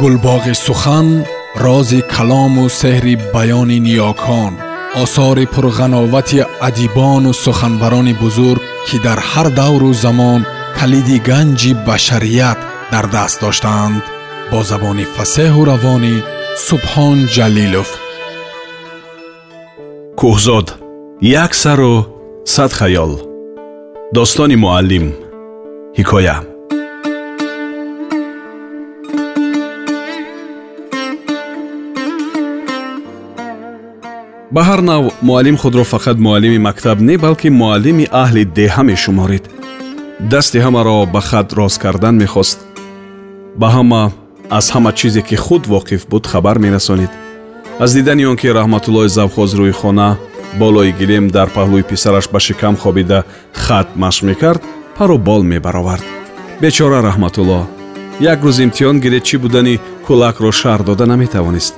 гулбоғи сухан рози калому сеҳри баёни ниёкон осори пурғановати адибону суханбарони бузург ки дар ҳар давру замон калиди ганҷи башарият дар даст доштаанд бо забони фасеҳу равонӣ субҳон ҷалилов. Кӯҳзод як сару сад хаёл. Достони муаллим. Ҳикоя ба ҳар нав муаллим худро фақат муаллими мактаб не балки муаллими аҳли деҳа мешуморид. Дасти ҳамаро ба хат роз кардан мехост. Ба ҳама аз ҳама чизе ки худ воқиф буд хабар мерасонид аз дидани он ки раҳматуллои завхоз рӯи хона болои гилем дар паҳлӯи писараш ба шикам хобида хат машқ мекард пару бол мебаровард. Бечора раҳматулло як рӯз имтиҳон гиред чӣ будани кӯлакро шаҳр дода наметавонист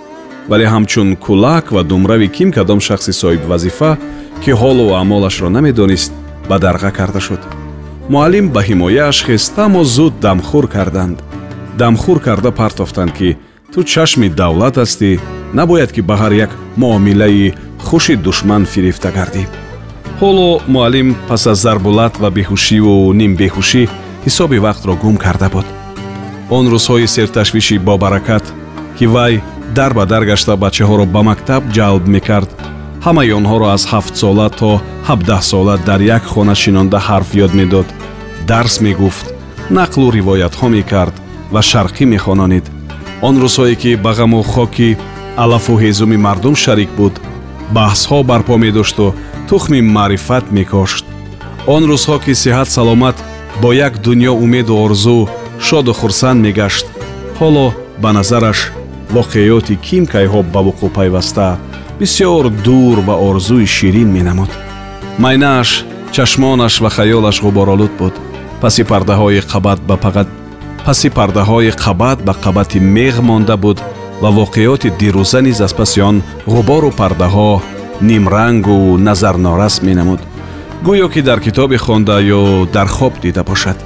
вале ҳамчун кӯлак ва думрави ким кадом шахси соҳибвазифа ки ҳолу аъмолашро намедонист ба дарға карда шуд. Муаллим ба ҳимояаш хест аммо зуд дамхӯр карданд. Дамхӯр карда партофтанд ки ту чашми давлат ҳастӣ набояд ки ба ҳар як муомилаи хуши душман фирифта гардӣ. Ҳоло муаллим пас аз зарбулат ва беҳушиву нимбеҳушӣ ҳисоби вақтро гум карда буд. Он рӯзҳои серташвиши бобаракат ки вай дар ба дар гашта бачаҳоро ба мактаб ҷалб мекард. ҳамаи онҳоро аз ҳафтсола то ҳабдаҳсола дар як хона шинонда ҳарф ёд медод. дарс мегуфт нақлу ривоятҳо мекард ва шарқӣ мехононид. он рӯзҳое ки ба ғаму хоки алафу ҳезуми мардум шарик буд баҳсҳо барпо медошту тухми маърифат мекошт. он рӯзҳо ки сиҳат саломат бо як дунё умеду орзу шоду хурсанд мегашт. ҳоло ба назараш воқеёти кимкайҳо ба вуқӯъ пайваста бисёр дур ва орзуи ширин менамуд майнааш чашмонаш ва хаёлаш ғуборолуд буд паси пардаҳои қабат ба пағат паси пардаҳои қабат ба қабати меғ монда буд ва воқеёти дирӯза низ аз паси он ғубору пардаҳо нимрангу назарнорас менамуд гӯё ки дар китобе хонда ё дар хоб дида бошад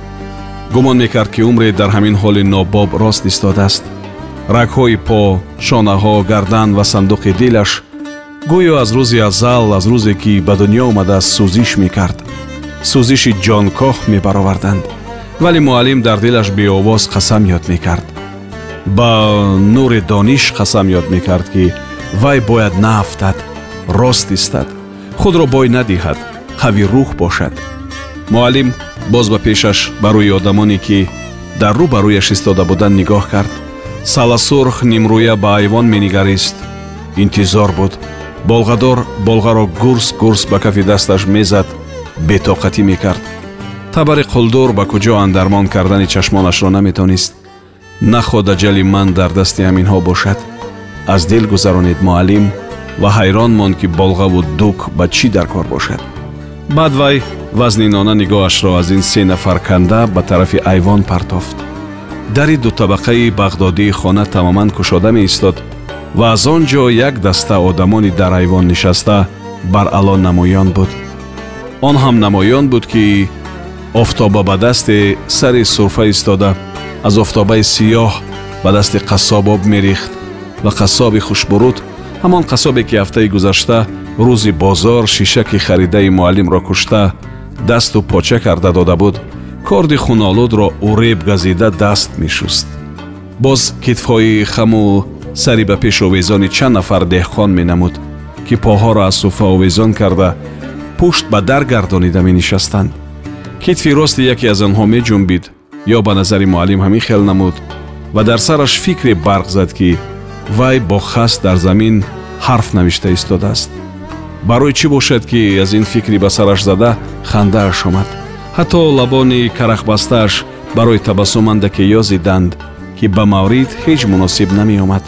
гумон мекард ки умре дар ҳамин ҳоли нобоб рост истодааст рагҳои по шонаҳо гардан ва сандуқи дилаш гӯё аз рӯзи азал аз рӯзе ки ба дунё омадааст сӯзиш мекард. сӯзиши ҷонкоҳ мебароварданд вале муаллим дар дилаш беовоз қасам ёд мекард. ба нури дониш қасам ёд мекард ки вай бояд нафтад рост истад худро бой надиҳад қавирӯҳ бошад. муаллим боз ба пешаш ба рӯи одамоне ки дар рӯ ба рӯяш истода буданд нигоҳ кард саласурх нимрӯя ба айвон менигарист интизор буд. Болғадор болғаро гурс гурс ба кафи дасташ мезад бетоқатӣ мекард. Табари қулдур ба куҷо андармон кардани чашмонашро наметонист. Находа ҷали ман дар дасти ҳаминҳо бошад. Аз дил гузаронид муаллим ва ҳайрон монд ки болғаву дук ба чӣ дар кор бошад. Баъд вай вазнинона нигоҳашро аз ин се нафар канда ба тарафи айвон партофт дари дутабақаи бағдодии хона тамоман кушода меистод ва аз он ҷо як даста одамони дар айвон нишаста баръало намоён буд он ҳам намоён буд ки офтоба ба дасти сари сурфа истода аз офтобаи сиёҳ ба дасти қассоб об мерехт ва қассоби хушбуруд ҳамон қассобе ки ҳафтаи гузашта рӯзи бозор шишаки харидаи муаллимро кушта дасту поча карда дода буд корди хунолудро уреб газида даст мешуст. Боз китфҳои хаму сари ба пеш овезони чанд нафар деҳқон менамуд ки поҳоро аз суфа овезон карда пушт ба дар гардонида менишастанд. Китфи рости яке аз онҳо меҷунбид ё ба назари муаллим ҳамин хел намуд ва дар сараш фикре барқ зад ки вай бо хаст дар замин ҳарф навишта истодааст барои чӣ бошад ки аз ин фикри ба сараш зада хандааш омад ҳатто лабони карахбастааш барои табассум андаке ёзиданд ки ба маврид ҳеҷ муносиб намеомад.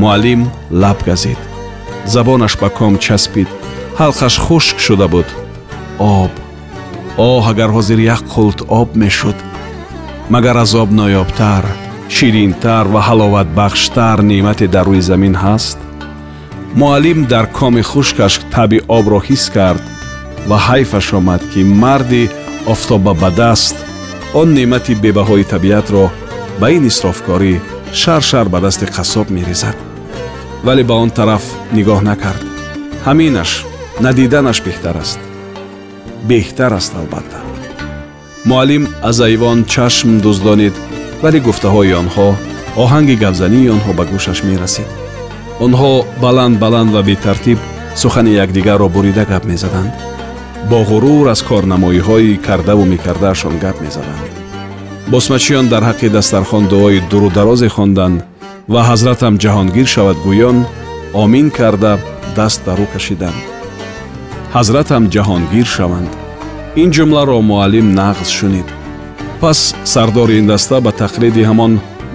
Муаллим лаб газид забонаш ба ком часпид. Ҳалқаш хушк шуда буд. Об. Оҳ агар ҳозир як қулт об мешуд. Магар аз об ноёбтар ширинтар ва ҳаловатбахштар неъмате дар рӯи замин ҳаст муаллим дар коми хушкаш таби обро ҳис кард ва ҳайфаш омад ки марди офтоба ба даст он неъмати бебаҳои табиатро ба ин исрофкорӣ шар-шар ба дасти қассоб мерезад. Вале ба он тараф нигоҳ накард. Ҳаминаш надиданаш беҳтар аст. Беҳтар аст албатта. Муаллим аз айвон чашм дуздонид вале гуфтаҳои онҳо оҳанги гапзании онҳо ба гӯшаш мерасид. Онҳо баланд баланд ва бетартиб сухани якдигарро бурида гап мезаданд бо ғурур аз корнамоиҳои кардаву мекардаашон гап мезаданд босмачиён дар ҳаққи дастархон дуои дурударозе хонданд ва ҳазратам ҷаҳонгир шавад гӯён омин карда даст дар рӯ кашиданд ҳазратам ҷаҳонгир шаванд. Ин ҷумларо муаллим нағз шунид. Пас сардори ин даста ба тақлиди ҳамон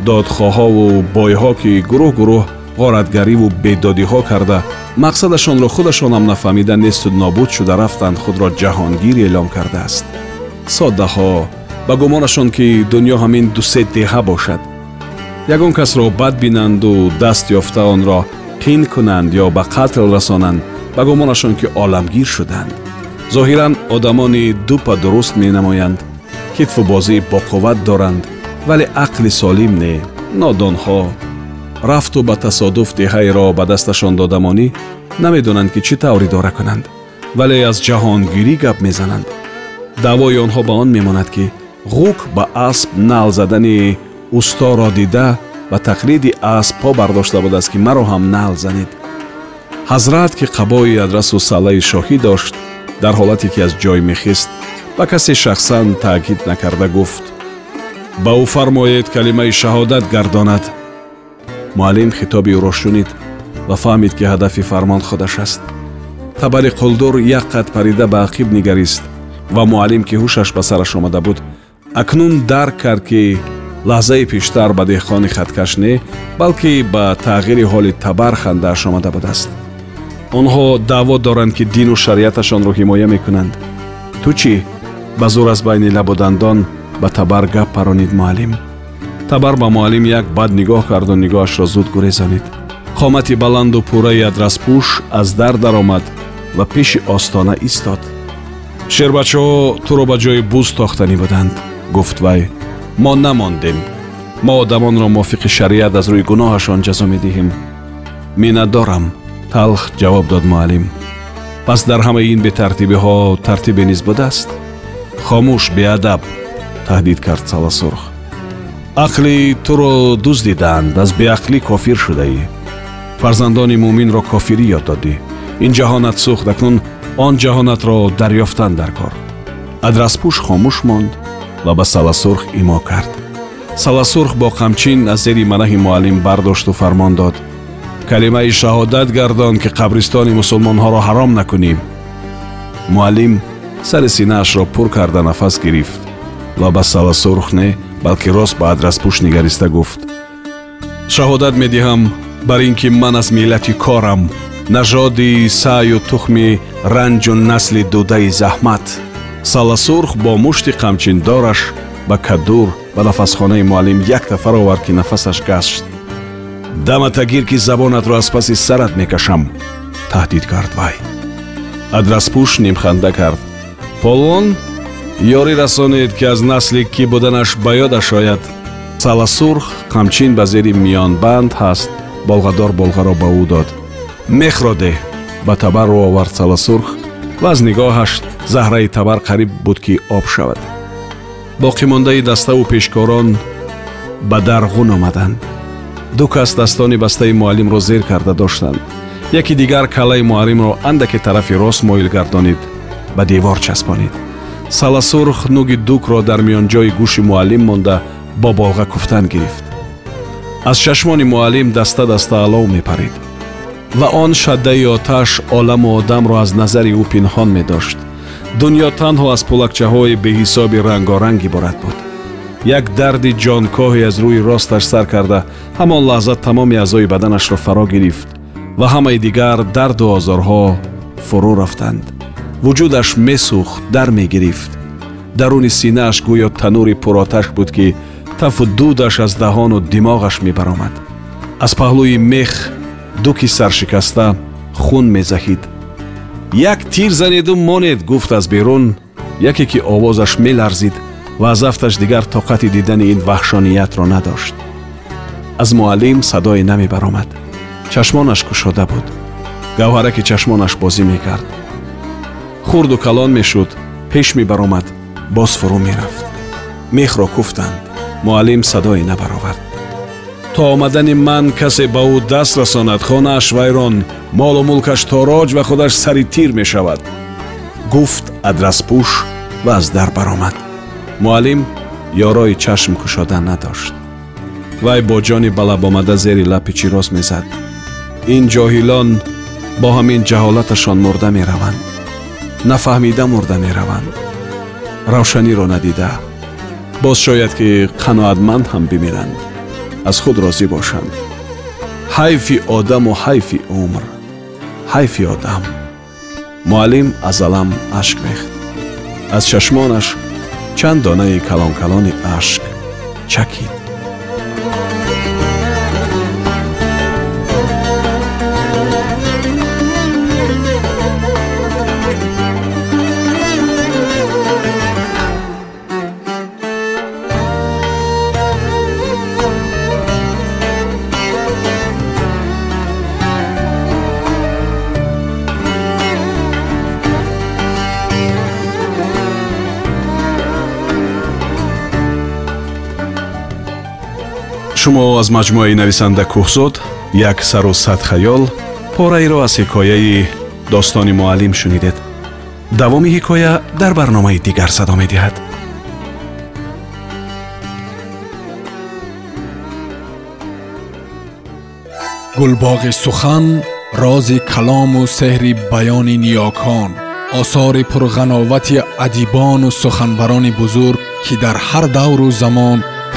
додхоҳову бойҳо ки гурӯҳ гурӯҳ ғоратгариву бедодиҳо карда мақсадашонро худашонам нафаҳмида несту нобуд шуда рафтанд худро ҷаҳонгир эълом кардааст. Соддаҳо ба гумонашон ки дунё ҳамин дусе деҳа бошад. Ягон касро бад бинанду даст ёфта онро қин кунанд ё ба қатл расонанд ба гумонашон ки оламгир шуданд. Зоҳиран одамони дупа дуруст менамоянд китфубозӣ боқувват доранд вале ақли солим не нодонҳо рафту ба тасодуф деҳаеро ба дасташон додамонӣ намедонанд ки чӣ тавр идора кунанд вале аз ҷаҳонгирӣ гап мезананд. Даъвои онҳо ба он мемонад ки ғук ба асп нал задани усторо дида ба тақлиди асп по бардошта будааст ки маро ҳам нал занед. Ҳазрат ки қабои адрасу саллаи шоҳӣ дошт дар ҳолате ки аз ҷой мехист ба касе шахсан таъкид накарда гуфт. Ба ӯ фармоед калимаи шаҳодат гардонад муаллим хитоби ӯро шунид ва фаҳмид ки ҳадафи фармон худаш аст. Табари қулдур як қад парида ба ақиб нигарист ва муаллим ки ҳушаш ба сараш омада буд акнун дарк кард ки лаҳзаи пештар ба деҳқони хаткаш не балки ба тағйири ҳоли табар хандааш омада будааст. Онҳо даъво доранд ки дину шариаташонро ҳимоя мекунанд. Ту чӣ? Ба зур аз байни лабу дандон ба табар гап паронид муаллим табар ба муаллим як бад нигоҳ карду нигоҳашро зуд гурезонид. Қомати баланду пурраи адраспӯш аз дар даромад ва пеши остона истод. Шербачаҳо туро ба ҷои буз тохтанӣ буданд гуфт вай. Мо намондем. Мо одамонро мувофиқи шариат аз рӯи гуноҳашон ҷазо медиҳем. Миннат дорам талх ҷавоб дод муаллим. Пас дар ҳамаи ин бетартибиҳо тартибе низ будааст? Хомӯш беадаб таҳдид кард саласурх ақли туро дуздиданд аз беақлӣ кофир шудаӣ. Фарзандони муъминро кофирӣ ёд додӣ. Ин ҷаҳонат сӯхт акнун он ҷаҳонатро дарёфтан дар кор. Адраспӯш хомӯш монд ва ба саласурх имо кард. Саласурх бо қамчин аз зери манаҳи муаллим бардошту фармон дод. Калимаи шаҳодат гардон ки қабристони мусулмонҳоро ҳаром накунем муаллим сари синаашро пур карда нафас гирифт ва ба саласурх не балки рост ба адраспӯш нигариста гуфт. Шаҳодат медиҳам бар ин ки ман аз миллати корам нажоди саъю тухми ранҷу насли дудаи заҳмат. Саласурх бо мушти қамчиндораш ба кадур ба нафасхонаи муаллим як тафар овард ки нафасаш гашт. Дамата гир ки забонатро аз паси сарат мекашам. Таҳдид кард вай. Адраспӯш нимханда кард. Полвон ёрӣ расонед ки аз насли кӣ буданаш ба ёдаш ояд. Саласурх қамчин ба зери миёнбанд ҳаст. Болғадор болғаро ба ӯ дод. Мехро деҳ ба табар рӯ овард саласурх ва аз нигоҳаш заҳраи табар қариб буд ки об шавад. Боқимондаи daставу пешкорон ба дар ғун омаданд. Ду касдастони бастаи муаллимро зер карда доштанд. Яки дигар калаи муаллимро андаке тарафи рост моил гардонид ба девор часпонид саласурх нуги дукро дар миёнҷои гӯши муаллим монда бо болға куфтан гирифт. Аз чашмони муаллим даста даста алов мепарид ва он шаддаи оташ оламу одамро аз назари ӯ пинҳон медошт. Дунё танҳо аз пулакчаҳои беҳисоби рангоранг иборат буд. Як дарди ҷонкоҳе аз рӯи росташ сар карда ҳамон лаҳза тамоми аъзои баданашро фаро гирифт ва ҳамаи дигар дарду озорҳо фурӯ рафтанд вуҷудаш месӯхт дар мегирифт даруни синааш гӯё танури пуроташ буд ки тафу дудаш аз даҳону димоғаш мебаромад аз паҳлӯи мех дуки саршикаста хун мезаҳид як тир занеду монед гуфт аз берун яке ки овозаш меларзид ва аз афташ дигар тоқати дидани ин ваҳшониятро надошт аз муаллим садое наме баромад чашмонаш кушода буд гавҳараки чашмонаш бозӣ мекард хурду калон мешуд. Пеш мебаромад боз фурӯ мерафт. Мехро куфтанд. Муаллим садое набаровард. То омадани ман касе ба ӯ даст расонад хонааш вайрон молу мулкаш тороҷ ва худаш сари тир мешавад. Гуфт адраспӯш ва аз дар баромад. Муаллим ёрои чашм кушода надошт. Вай бо ҷони балабомада зери лапи чирос мезад. Ин ҷоҳилон бо ҳамин ҷаҳолаташон мурда мераванд нафаҳмида мурда мераванд. Равшаниро надида. Боз шояд ки қаноатманд ҳам бимиранд. Аз худ розӣ бошанд. Ҳайфи одаму ҳайфи умр ҳайфи одам муаллим аз алам ашк рехт аз чашмонаш чанд донаи калонкалони ашк чакид шумо аз маҷмӯаи нависанда кӯҳзод як сару сад хаёл пораеро аз ҳикояи достони муаллим шунидед давоми ҳикоя дар барномаи дигар садо медиҳад гулбоғи сухан рози калому сеҳри баёни ниёкон осори пурғановати адибону суханбарони бузург ки дар ҳар давру замон